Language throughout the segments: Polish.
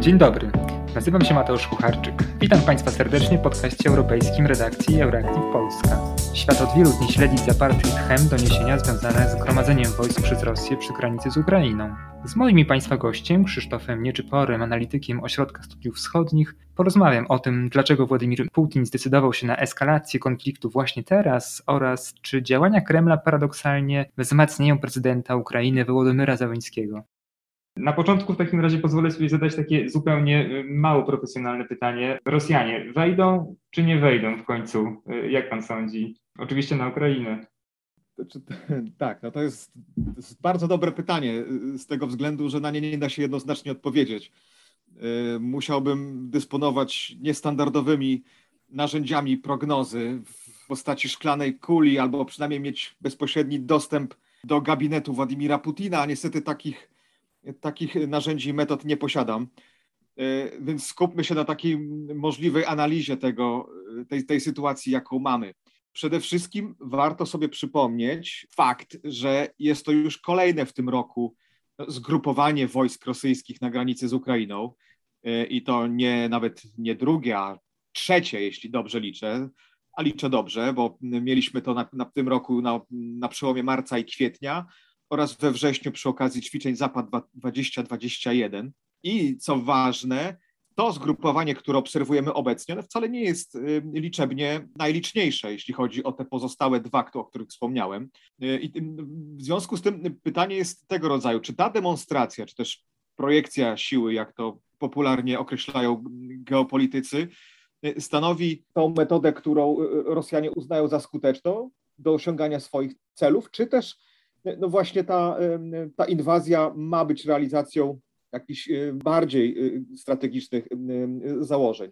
Dzień dobry, nazywam się Mateusz Kucharczyk. Witam Państwa serdecznie w podcaście europejskim redakcji Euractiv Polska. Świat od wielu dni śledzi z zapartym tchem doniesienia związane z gromadzeniem wojsk przez Rosję przy granicy z Ukrainą. Z moim i Państwa gościem, Krzysztofem Nieczyporem, analitykiem Ośrodka Studiów Wschodnich, porozmawiam o tym, dlaczego Władimir Putin zdecydował się na eskalację konfliktu właśnie teraz oraz czy działania Kremla paradoksalnie wzmacniają prezydenta Ukrainy Wołodymyra Załańskiego. Na początku w takim razie pozwolę sobie zadać takie zupełnie y, mało profesjonalne pytanie. Rosjanie wejdą czy nie wejdą w końcu? Y, jak pan sądzi? Oczywiście na Ukrainę. Tak, no to jest, to jest, bardzo dobre pytanie y, z tego względu, że na nie nie da się jednoznacznie odpowiedzieć. Musiałbym dysponować niestandardowymi narzędziami prognozy w postaci szklanej kuli, albo przynajmniej mieć bezpośredni dostęp do gabinetu Władimira Putina, a niestety takich takich narzędzi i metod nie posiadam. E, więc skupmy się na takiej możliwej analizie tego, tej, tej sytuacji, jaką mamy. Przede wszystkim warto sobie przypomnieć fakt, że jest to już kolejne w tym roku zgrupowanie wojsk rosyjskich na granicy z Ukrainą e, i to nie nawet nie drugie, a trzecie, jeśli dobrze liczę, a liczę dobrze, bo mieliśmy to na, na tym roku na, na przełomie marca i kwietnia, oraz we wrześniu przy okazji ćwiczeń Zapad 2021. I co ważne, to zgrupowanie, które obserwujemy obecnie, no wcale nie jest y, liczebnie najliczniejsze, jeśli chodzi o te pozostałe dwa, o których wspomniałem. Y, I w związku z tym pytanie jest tego rodzaju, czy ta demonstracja, czy też projekcja siły, jak to popularnie określają geopolitycy, y, stanowi tą metodę, którą Rosjanie uznają za skuteczną do osiągania swoich celów, czy też no właśnie ta, ta inwazja ma być realizacją jakichś y, bardziej y, strategicznych założeń.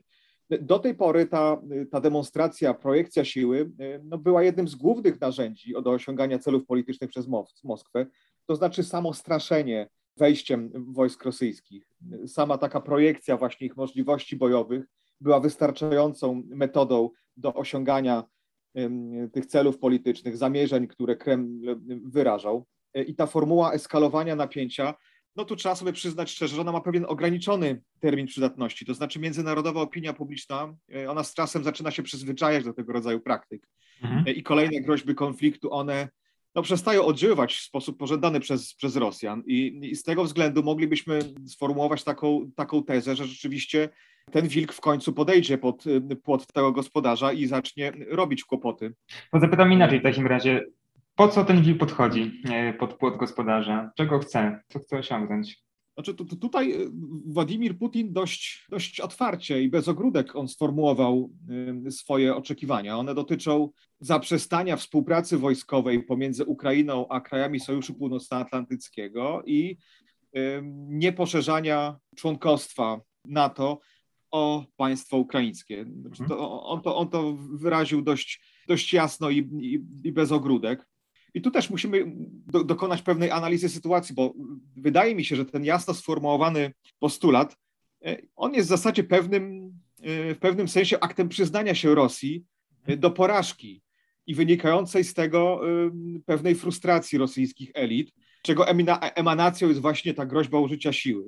Do tej pory ta, ta demonstracja, projekcja siły no była jednym z głównych narzędzi do osiągania celów politycznych przez Moskwę, to znaczy samo straszenie wejściem wojsk rosyjskich. Sama taka projekcja właśnie ich możliwości bojowych była wystarczającą metodą do osiągania tych celów politycznych, zamierzeń, które Kreml wyrażał. E, I ta formuła eskalowania napięcia, no tu trzeba sobie przyznać szczerze, że ona ma pewien ograniczony termin przydatności. To znaczy, międzynarodowa opinia publiczna, e, ona z czasem zaczyna się przyzwyczajać do tego rodzaju praktyk. Mhm. E, I kolejne groźby konfliktu, one no, przestają oddziaływać w sposób pożądany przez, przez Rosjan. I, I, z tego względu moglibyśmy sformułować taką, taką tezę, że rzeczywiście ten wilk w końcu podejdzie pod płot tego gospodarza i zacznie robić kłopoty. To zapytam inaczej w takim razie. Po co ten wilk podchodzi e, pod płot gospodarza? Czego chce? Co chce osiągnąć? Znaczy, to, to tutaj e, Władimir Putin dość, dość otwarcie i bez ogródek on sformułował e, swoje oczekiwania. One dotyczą zaprzestania współpracy wojskowej pomiędzy Ukrainą a krajami Sojuszu Północnoatlantyckiego i nieposzerzania członkostwa NATO o państwo ukraińskie. Znaczy to, on, to, on to wyraził dość, dość jasno i, i, i bez ogródek. I tu też musimy do, dokonać pewnej analizy sytuacji, bo wydaje mi się, że ten jasno sformułowany postulat, e, on jest w zasadzie pewnym, e, w pewnym sensie aktem przyznania się Rosji e, do porażki i wynikającej z tego pewnej frustracji rosyjskich elit, czego emanacją jest właśnie ta groźba użycia siły.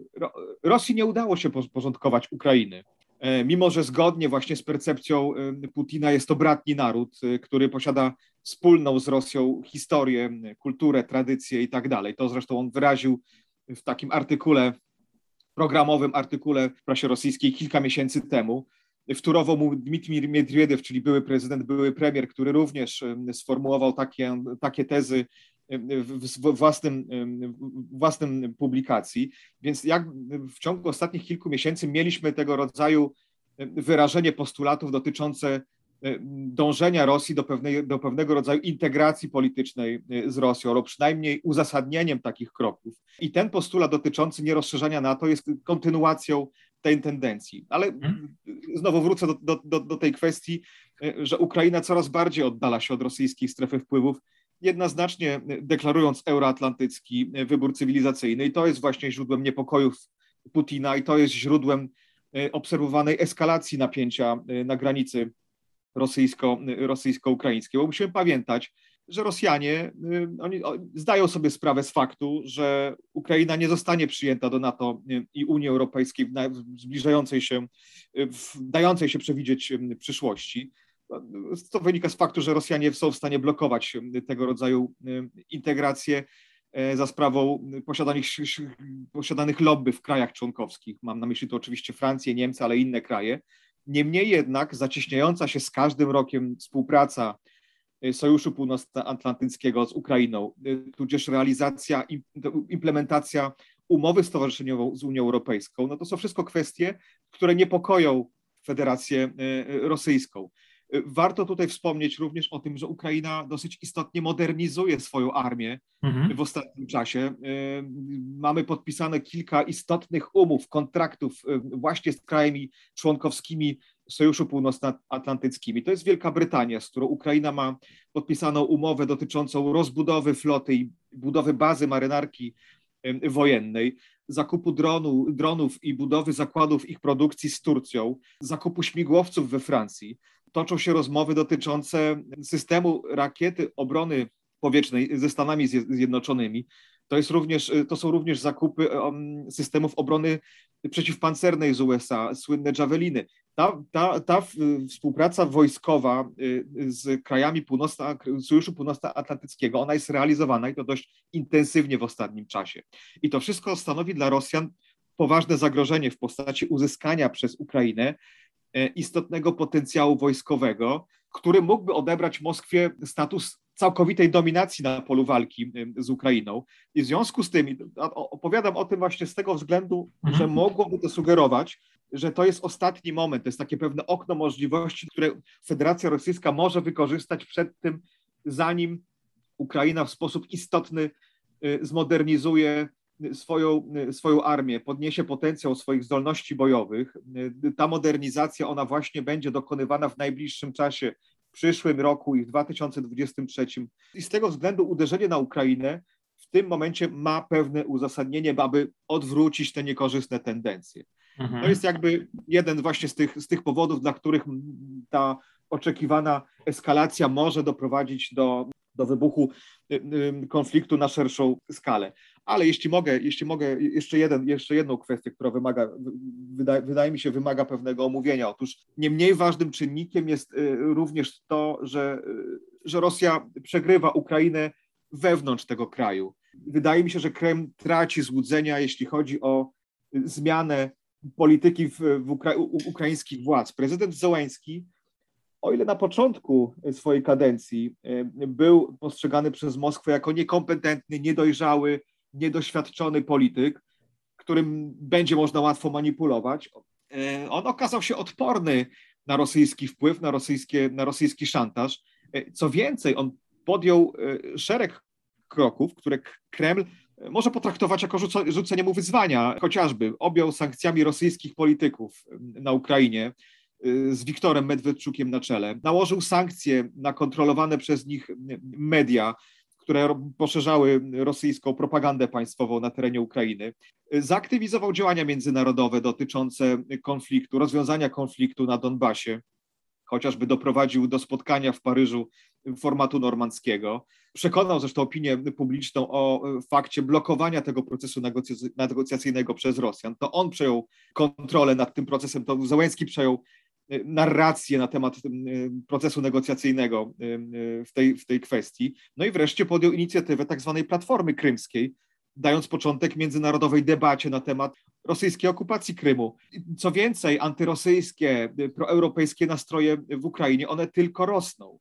Rosji nie udało się porządkować Ukrainy. E, mimo, że zgodnie właśnie z percepcją e, Putina jest to bratni naród, e, który posiada wspólną z Rosją historię, kulturę, tradycję i tak dalej. To zresztą on wyraził w takim artykule, programowym artykule w prasie rosyjskiej kilka miesięcy temu. Wtórował mu Dmitrij Miedwiediew, czyli były prezydent, były premier, który również sformułował takie, takie tezy w własnym, własnym publikacji. Więc jak w ciągu ostatnich kilku miesięcy mieliśmy tego rodzaju wyrażenie postulatów dotyczące dążenia Rosji do, pewnej, do pewnego rodzaju integracji politycznej z Rosją, albo przynajmniej uzasadnieniem takich kroków. I ten postulat dotyczący nierozszerzania NATO jest kontynuacją tej tendencji. Ale mhm. znowu wrócę do, do, do tej kwestii, że Ukraina coraz bardziej oddala się od rosyjskiej strefy wpływów jednoznacznie deklarując euroatlantycki wybór cywilizacyjny i to jest właśnie źródłem niepokojów Putina i to jest źródłem e, obserwowanej eskalacji napięcia na granicy rosyjsko, rosyjsko-ukraińskiej. Bo musimy pamiętać, że Rosjanie oni zdają sobie sprawę z faktu, że Ukraina nie zostanie przyjęta do NATO i Unii Europejskiej w zbliżającej się, w dającej się przewidzieć przyszłości. To wynika z faktu, że Rosjanie są w stanie blokować tego rodzaju integrację e, za sprawą posiadanych, posiadanych lobby w krajach członkowskich. Mam na myśli tu oczywiście Francję, Niemcy, ale inne kraje. Niemniej jednak zacieśniająca się z każdym rokiem współpraca e, Sojuszu Północnoatlantyckiego z Ukrainą, e, tudzież realizacja, implementacja umowy stowarzyszeniową z Unią Europejską, no to są wszystko kwestie, które niepokoją Federację Rosyjską. Warto tutaj wspomnieć również o tym, że Ukraina dosyć istotnie modernizuje swoją armię mhm. w ostatnim czasie. Mamy podpisane kilka istotnych umów, kontraktów właśnie z krajami członkowskimi Sojuszu Północnoatlantyckimi. To jest Wielka Brytania, z którą Ukraina ma podpisaną umowę dotyczącą rozbudowy floty i budowy bazy marynarki wojennej, zakupu dronu, dronów i budowy zakładów ich produkcji z Turcją, zakupu śmigłowców we Francji toczą się rozmowy dotyczące systemu rakiety obrony powietrznej ze Stanami Zjednoczonymi. To, jest również, to są również zakupy um, systemów obrony przeciwpancernej z USA, słynne Javeliny. Ta, ta, ta współpraca wojskowa y, z krajami północna, Sojuszu Północnoatlantyckiego, ona jest realizowana i to dość intensywnie w ostatnim czasie. I to wszystko stanowi dla Rosjan poważne zagrożenie w postaci uzyskania przez Ukrainę istotnego potencjału wojskowego, który mógłby odebrać Moskwie status całkowitej dominacji na polu walki e, z Ukrainą. I w związku z tym opowiadam o tym właśnie z tego względu, mhm. że mogłoby to sugerować, że to jest ostatni moment, to jest takie pewne okno możliwości, które Federacja Rosyjska może wykorzystać przed tym, zanim Ukraina w sposób istotny e, zmodernizuje swoją, swoją armię, podniesie potencjał swoich zdolności bojowych. Ta modernizacja, ona właśnie będzie dokonywana w najbliższym czasie, w przyszłym roku i w 2023. I z tego względu uderzenie na Ukrainę w tym momencie ma pewne uzasadnienie, aby odwrócić te niekorzystne tendencje. Mhm. To jest jakby jeden właśnie z tych, z tych powodów, dla których ta oczekiwana eskalacja może doprowadzić do, do wybuchu y, y, konfliktu na szerszą skalę. Ale jeśli mogę, jeśli mogę, jeszcze, jeden, jeszcze jedną kwestię, która wymaga, wydaje, wydaje mi się, wymaga pewnego omówienia. Otóż nie mniej ważnym czynnikiem jest y, również to, że, że Rosja przegrywa Ukrainę wewnątrz tego kraju. Wydaje mi się, że Kreml traci złudzenia, jeśli chodzi o zmianę polityki w, w ukra ukraińskich władz. Prezydent Zołański o ile na początku swojej kadencji był postrzegany przez Moskwę jako niekompetentny, niedojrzały, niedoświadczony polityk, którym będzie można łatwo manipulować, e, on okazał się odporny na rosyjski wpływ, na, rosyjskie, na rosyjski szantaż. E, co więcej, on podjął szereg kroków, które Kreml może potraktować jako rzucenie mu wyzwania, chociażby objął sankcjami rosyjskich polityków na Ukrainie, z Wiktorem Medwedczukiem na czele. Nałożył sankcje na kontrolowane przez nich media, które poszerzały rosyjską propagandę państwową na terenie Ukrainy. Zaktywizował działania międzynarodowe dotyczące konfliktu, rozwiązania konfliktu na Donbasie, chociażby doprowadził do spotkania w Paryżu formatu normandzkiego. Przekonał zresztą opinię publiczną o fakcie blokowania tego procesu negocjacyjnego przez Rosjan. To on przejął kontrolę nad tym procesem, to Zełenski przejął narrację na temat y, procesu negocjacyjnego y, y, w tej, w tej kwestii. No i wreszcie podjął inicjatywę tak zwanej Platformy Krymskiej, dając początek międzynarodowej debacie na temat rosyjskiej okupacji Krymu. Co więcej, antyrosyjskie, proeuropejskie nastroje w Ukrainie, one tylko rosną.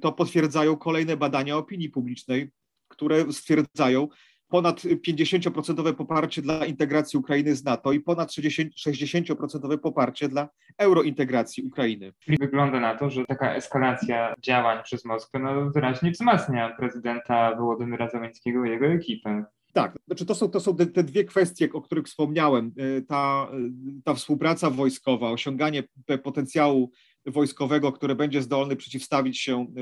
To potwierdzają kolejne badania opinii publicznej, które stwierdzają, ponad 50% poparcie dla integracji Ukrainy z NATO i ponad 60% poparcie dla eurointegracji Ukrainy. Wygląda na to, że taka eskalacja działań przez Moskwę no, wyraźnie wzmacnia prezydenta Wołodymyra Zełenskiego i jego ekipę. Tak, znaczy to są, to są te dwie kwestie, o których wspomniałem. Y, ta, y, ta współpraca wojskowa, osiąganie potencjału wojskowego, które będzie zdolny przeciwstawić się y,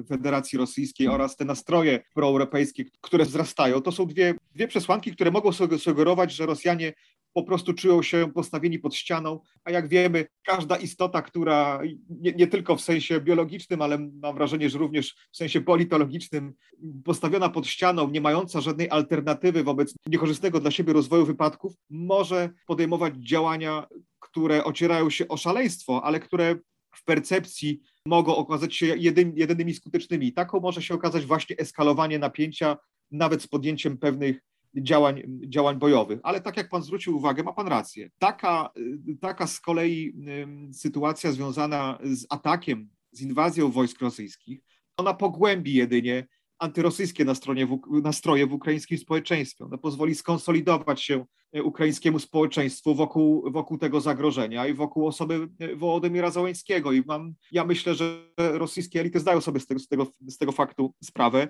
y, Federacji Rosyjskiej oraz te nastroje proeuropejskie, które wzrastają. To są dwie, dwie przesłanki, które mogą sugerować, że Rosjanie po prostu czują się postawieni pod ścianą, a jak wiemy, każda istota, która nie, nie, tylko w sensie biologicznym, ale mam wrażenie, że również w sensie politologicznym, postawiona pod ścianą, nie mająca żadnej alternatywy wobec niekorzystnego dla siebie rozwoju wypadków, może podejmować działania, które ocierają się o szaleństwo, ale które w percepcji mogą okazać się jedyn, jedynymi skutecznymi. Taką może się okazać właśnie eskalowanie napięcia, nawet z podjęciem pewnych działań, działań bojowych. Ale tak jak pan zwrócił uwagę, ma pan rację. Taka, taka z kolei sytuacja związana z atakiem, z inwazją wojsk rosyjskich, ona pogłębi jedynie antyrosyjskie nastroje w, nastroje w ukraińskim społeczeństwie. Ona pozwoli skonsolidować się e, ukraińskiemu społeczeństwu wokół, wokół tego zagrożenia i wokół osoby e, Wołodymira Załęckiego. I mam, ja myślę, że rosyjskie elity zdają sobie z tego, z tego, z tego faktu sprawę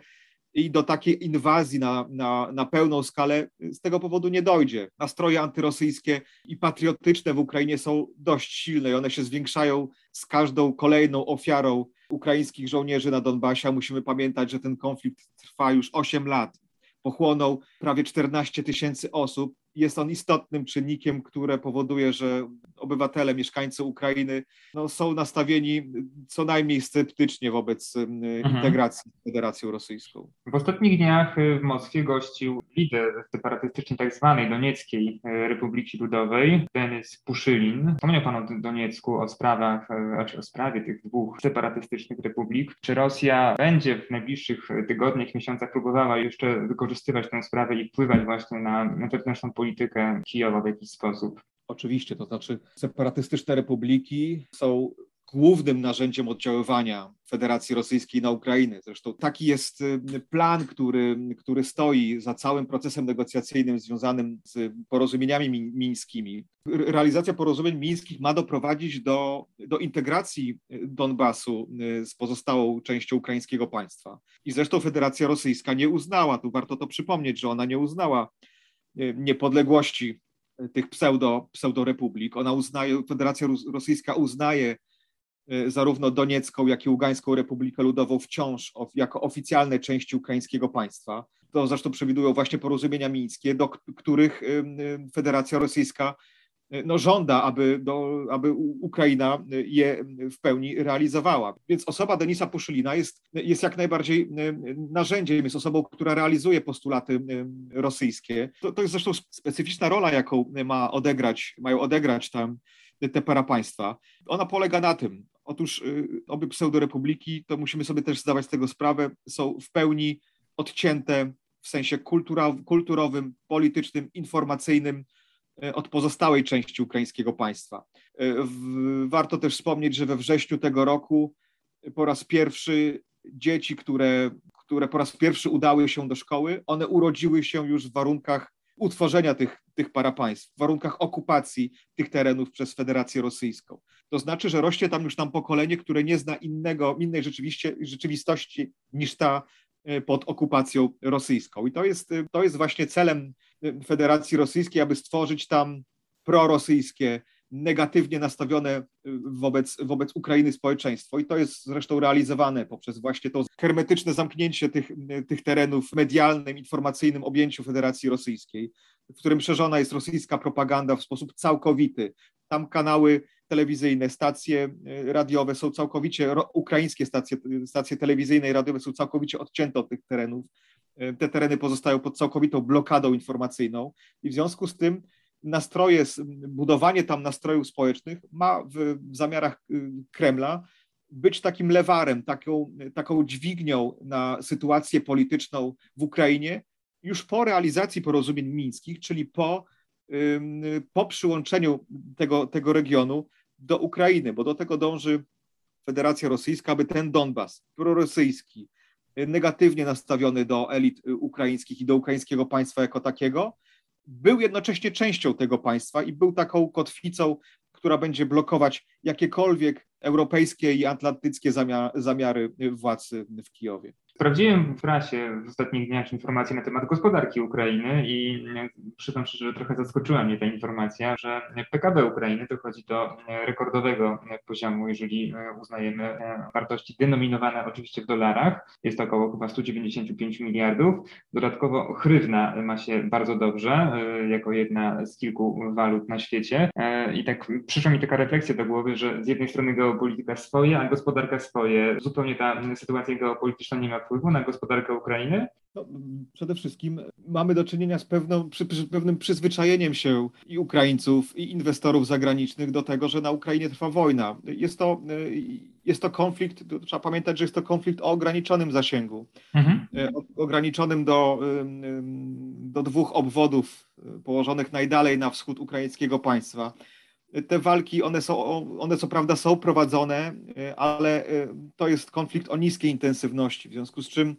i do takiej inwazji na, na, na pełną skalę z tego powodu nie dojdzie. Nastroje antyrosyjskie i patriotyczne w Ukrainie są dość silne i one się zwiększają z każdą kolejną ofiarą ukraińskich żołnierzy na Donbasie. Musimy pamiętać, że ten konflikt trwa już 8 lat. Pochłonął prawie 14 tysięcy osób jest on istotnym czynnikiem, które powoduje, że obywatele, mieszkańcy Ukrainy no, są nastawieni co najmniej sceptycznie wobec mhm. integracji z Federacją Rosyjską. W ostatnich dniach y, w Moskwie gościł lider separatystycznej tzw. Tak Donieckiej y, Republiki Ludowej, Denis Puszylin. Wspomniał Pan o Doniecku, o sprawach, y, o sprawie tych dwóch separatystycznych republik. Czy Rosja będzie w najbliższych tygodniach, miesiącach próbowała jeszcze wykorzystywać tę sprawę i wpływać właśnie na, na wewnętrzną politykę Kijowa w jakiś sposób. Oczywiście, to znaczy separatystyczne republiki są głównym narzędziem oddziaływania Federacji Rosyjskiej na Ukrainę. Zresztą taki jest y, plan, który, który stoi za całym procesem negocjacyjnym związanym z porozumieniami mińskimi. Realizacja porozumień mińskich ma doprowadzić do, do integracji Donbasu y, z pozostałą częścią ukraińskiego państwa. I zresztą Federacja Rosyjska nie uznała, tu warto to przypomnieć, że ona nie uznała Y, niepodległości tych pseudo, pseudorepublik. Ona uznaje, Federacja Rosyjska uznaje y, zarówno Doniecką, jak i Ługańską Republikę Ludową wciąż jako oficjalne części ukraińskiego państwa. To zresztą przewidują właśnie porozumienia mińskie, do których y, Federacja Rosyjska no, żąda, aby, do, aby Ukraina je w pełni realizowała. Więc osoba Denisa Puszylina jest, jest jak najbardziej narzędziem, jest osobą, która realizuje postulaty rosyjskie. To, to jest zresztą specyficzna rola, jaką ma odegrać, mają odegrać tam te parapaństwa. Ona polega na tym, otóż y, obie pseudorepubliki, to musimy sobie też zdawać z tego sprawę, są w pełni odcięte w sensie kultura, kulturowym, politycznym, informacyjnym E, od pozostałej części ukraińskiego państwa. E, warto też wspomnieć, że we wrześniu tego roku po raz pierwszy dzieci, które, które po raz pierwszy udały się do szkoły, one urodziły się już w warunkach utworzenia tych, tych parapaństw, w warunkach okupacji tych terenów przez Federację Rosyjską. To znaczy, że rośnie tam już tam pokolenie, które nie zna innego, innej rzeczywistości niż ta e, pod okupacją rosyjską. I to jest, to jest właśnie celem Federacji Rosyjskiej, aby stworzyć tam prorosyjskie, negatywnie nastawione y, wobec, wobec Ukrainy społeczeństwo. I to jest zresztą realizowane poprzez właśnie to hermetyczne zamknięcie tych, tych terenów medialnym, informacyjnym objęciu Federacji Rosyjskiej, w którym szerzona jest rosyjska propaganda w sposób całkowity. Tam kanały telewizyjne, stacje y, radiowe są całkowicie, ukraińskie stacje, stacje telewizyjne i radiowe są całkowicie odcięte od tych terenów te tereny pozostają pod całkowitą blokadą informacyjną i w związku z tym nastroje, budowanie tam nastrojów społecznych ma w zamiarach y, Kremla być takim lewarem, taką, taką dźwignią na sytuację polityczną w Ukrainie już po realizacji porozumień mińskich, czyli po, po przyłączeniu tego, tego regionu do Ukrainy, bo do tego dąży Federacja Rosyjska, aby ten Donbas prorosyjski, negatywnie nastawiony do elit ukraińskich i do ukraińskiego państwa jako takiego, był jednocześnie częścią tego państwa i był taką kotwicą, która będzie blokować jakiekolwiek europejskie i atlantyckie zamiary władz w Kijowie. Sprawdziłem w prasie w ostatnich dniach informacje na temat gospodarki Ukrainy i przyznam szczerze, że trochę zaskoczyła mnie ta informacja, że PKB Ukrainy dochodzi do rekordowego poziomu, jeżeli uznajemy wartości denominowane oczywiście w dolarach. Jest to około chyba 195 miliardów. Dodatkowo hrywna ma się bardzo dobrze, jako jedna z kilku walut na świecie. I tak przyszła mi taka refleksja do głowy, że z jednej strony geopolityka swoje, a gospodarka swoje. Zupełnie ta sytuacja geopolityczna nie ma wpływu na gospodarkę Ukrainy? No, przede wszystkim mamy do czynienia z pewną, przy, przy, pewnym przyzwyczajeniem się i Ukraińców, i inwestorów zagranicznych do tego, że na Ukrainie trwa wojna. Jest to, jest to konflikt, trzeba pamiętać, że jest to konflikt o ograniczonym zasięgu, mhm. E, ograniczonym do, do dwóch obwodów położonych najdalej na wschód ukraińskiego państwa te walki, one są, one co prawda są prowadzone, e, ale e, to jest konflikt o niskiej intensywności, w związku z czym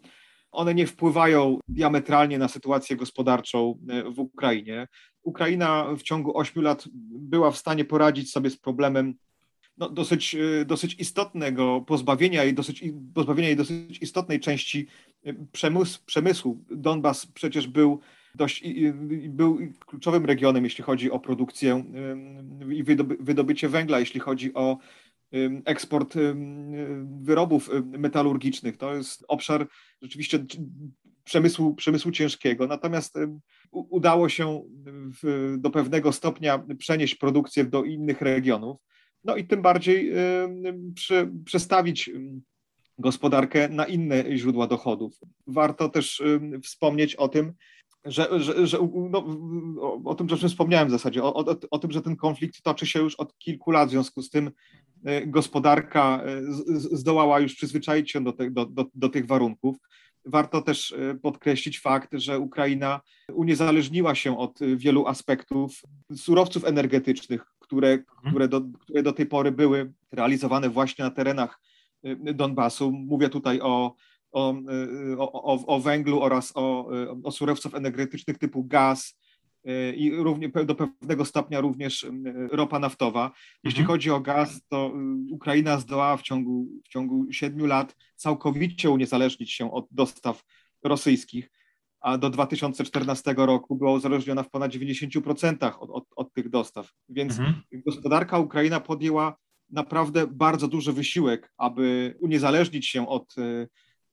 one nie wpływają diametralnie na sytuację gospodarczą e, w Ukrainie. Ukraina w ciągu ośmiu lat była w stanie poradzić sobie z problemem no, dosyć, dosyć istotnego pozbawienia i dosyć, pozbawienia i dosyć istotnej części przemysłu. Donbas przecież był dość był kluczowym regionem, jeśli chodzi o produkcję i wydobycie węgla, jeśli chodzi o eksport wyrobów metalurgicznych. To jest obszar rzeczywiście przemysłu, przemysłu ciężkiego. Natomiast udało się do pewnego stopnia przenieść produkcję do innych regionów. No i tym bardziej przy, przestawić gospodarkę na inne źródła dochodów. Warto też wspomnieć o tym, że, że, że no, o, tym, czym wspomniałem w zasadzie, o, o, o, tym, że ten konflikt toczy się już od kilku lat, w związku z tym e, gospodarka e, zdołała już przyzwyczaić się do, te, do, do, do tych warunków. Warto też e, podkreślić fakt, że Ukraina uniezależniła się od wielu aspektów surowców energetycznych, które, mhm. które, do, które do tej pory były realizowane właśnie na terenach Donbasu. Mówię tutaj o o, o, o węglu oraz o, o surowców energetycznych typu gaz, y, i równie, do pewnego stopnia również y, ropa naftowa. Jeśli mhm. chodzi o gaz, to y, Ukraina zdołała w ciągu, w ciągu siedmiu lat całkowicie uniezależnić się od dostaw rosyjskich, a do 2014 roku była uzależniona w ponad 90% od, od, od tych dostaw. Więc mhm. gospodarka Ukraina podjęła naprawdę bardzo duży wysiłek, aby uniezależnić się od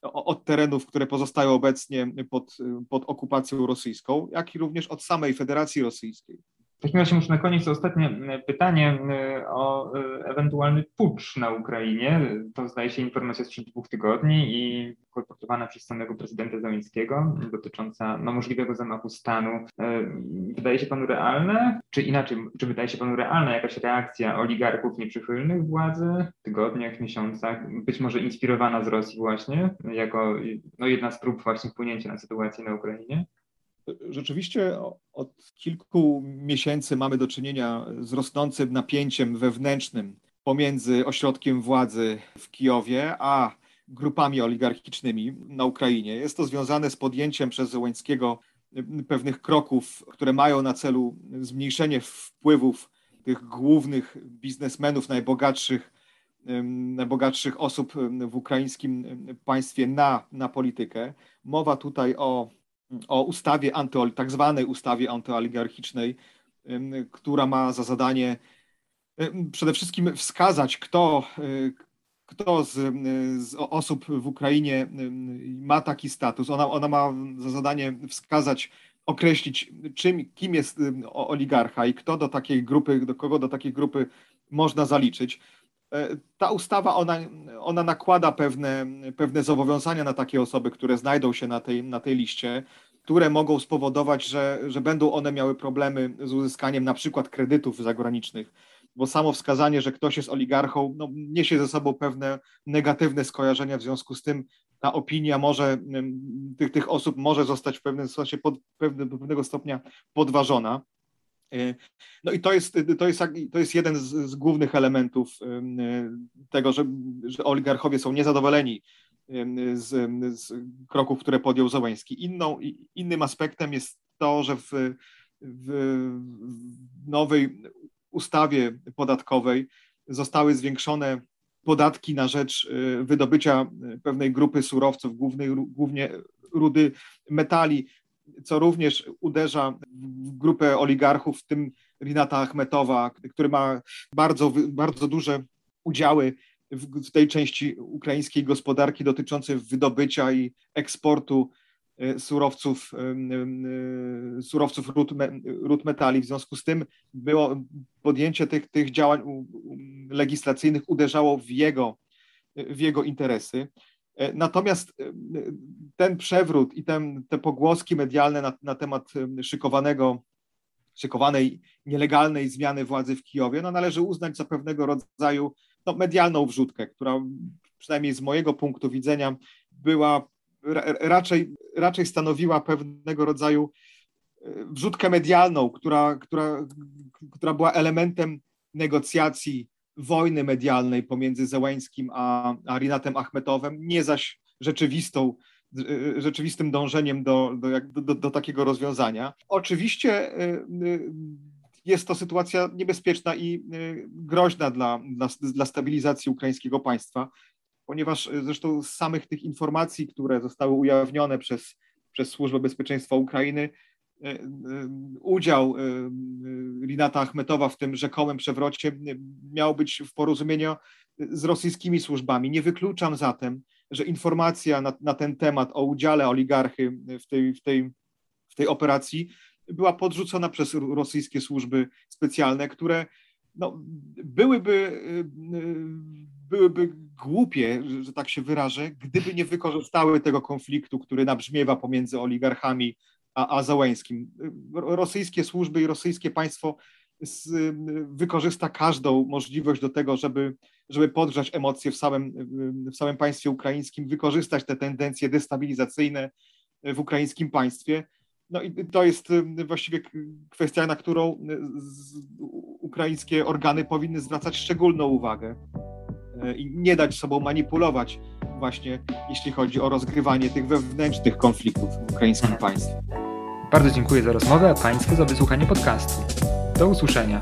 od terenów, które pozostają obecnie pod, pod okupacją rosyjską, jak i również od samej Federacji Rosyjskiej. W takim razie muszę na koniec ostatnie e, pytanie e, o e, ewentualny pucz na Ukrainie. To zdaje się informacja sprzed dwóch tygodni i kolportowana przez samego prezydenta Załęckiego dotycząca no, możliwego zamachu stanu. Wydaje się panu realne, czy inaczej, czy wydaje się panu realna jakaś reakcja oligarchów nieprzychylnych władzy w tygodniach, miesiącach, być może inspirowana z Rosji właśnie, jako no, jedna z prób właśnie wpłynięcia na sytuację na Ukrainie? Rzeczywiście od kilku miesięcy mamy do czynienia z rosnącym napięciem wewnętrznym pomiędzy ośrodkiem władzy w Kijowie a grupami oligarchicznymi na Ukrainie. Jest to związane z podjęciem przez Zełęckiego pewnych kroków, które mają na celu zmniejszenie wpływów tych głównych biznesmenów, najbogatszych, najbogatszych osób w ukraińskim państwie na, na politykę. Mowa tutaj o o ustawie anty, tak zwanej ustawie antyoligarchicznej, która ma za zadanie przede wszystkim wskazać, kto, kto z, z osób w Ukrainie ma taki status. Ona, ona ma za zadanie wskazać, określić, czym, kim jest oligarcha i kto do takiej grupy, do kogo do takiej grupy można zaliczyć. E, ta ustawa, ona, ona nakłada pewne, pewne zobowiązania na takie osoby, które znajdą się na tej, na tej liście, które mogą spowodować, że, że będą one miały problemy z uzyskaniem na przykład kredytów zagranicznych, bo samo wskazanie, że ktoś jest oligarchą, no, niesie ze sobą pewne negatywne skojarzenia, w związku z tym ta opinia może, tych, tych osób może zostać w pewnym sensie pod, pewnego stopnia podważona. E, no i to jest, to jest, to jest jeden z, z głównych elementów tego, że, że oligarchowie są niezadowoleni z, z kroków, które podjął Załęski. Inną, innym aspektem jest to, że w, w nowej ustawie podatkowej zostały zwiększone podatki na rzecz wydobycia pewnej grupy surowców, głównie rudy metali, co również uderza w grupę oligarchów, w tym Rinata Achmetowa, który ma bardzo, bardzo duże udziały w tej części ukraińskiej gospodarki dotyczącej wydobycia i eksportu e, surowców, e, surowców ród, ród metali. W związku z tym było podjęcie tych, tych działań legislacyjnych uderzało w jego, w jego interesy. E, natomiast ten przewrót i ten, te pogłoski medialne na, na temat szykowanego, szykowanej nielegalnej zmiany władzy w Kijowie, no należy uznać za pewnego rodzaju no, medialną wrzutkę, która przynajmniej z mojego punktu widzenia była raczej, raczej stanowiła pewnego rodzaju e, wrzutkę medialną, która, która, która była elementem negocjacji wojny medialnej pomiędzy Zełańskim a, a Rinatem Achmetowem, nie zaś rzeczywistą, e, rzeczywistym dążeniem do, do, do, do takiego rozwiązania. Oczywiście e, jest to sytuacja niebezpieczna i y, groźna dla, dla, dla stabilizacji ukraińskiego państwa, ponieważ y, zresztą z samych tych informacji, które zostały ujawnione przez, przez Służbę Bezpieczeństwa Ukrainy, y, udział Rinata Achmetowa w tym rzekomym przewrocie miał być w porozumieniu z rosyjskimi służbami. Nie wykluczam zatem, że informacja na, na ten temat o udziale oligarchy w tej, w tej, w tej operacji była podrzucona przez rosyjskie służby specjalne, które no, byłyby, y, y, byłyby głupie, że tak się wyrażę, gdyby nie wykorzystały tego konfliktu, który nabrzmiewa pomiędzy oligarchami a, a Załęskim. Rosyjskie służby i rosyjskie państwo z, wykorzysta każdą możliwość do tego, żeby, żeby podgrzać emocje w samym, w samym państwie ukraińskim, wykorzystać te tendencje destabilizacyjne w ukraińskim państwie no i to jest y, właściwie kwestia, na którą y, ukraińskie organy powinny zwracać szczególną uwagę y, i nie dać sobą manipulować właśnie, jeśli chodzi o rozgrywanie tych wewnętrznych konfliktów w ukraińskim mhm. państwie. Bardzo dziękuję za rozmowę, a Państwu za wysłuchanie podcastu. Do usłyszenia.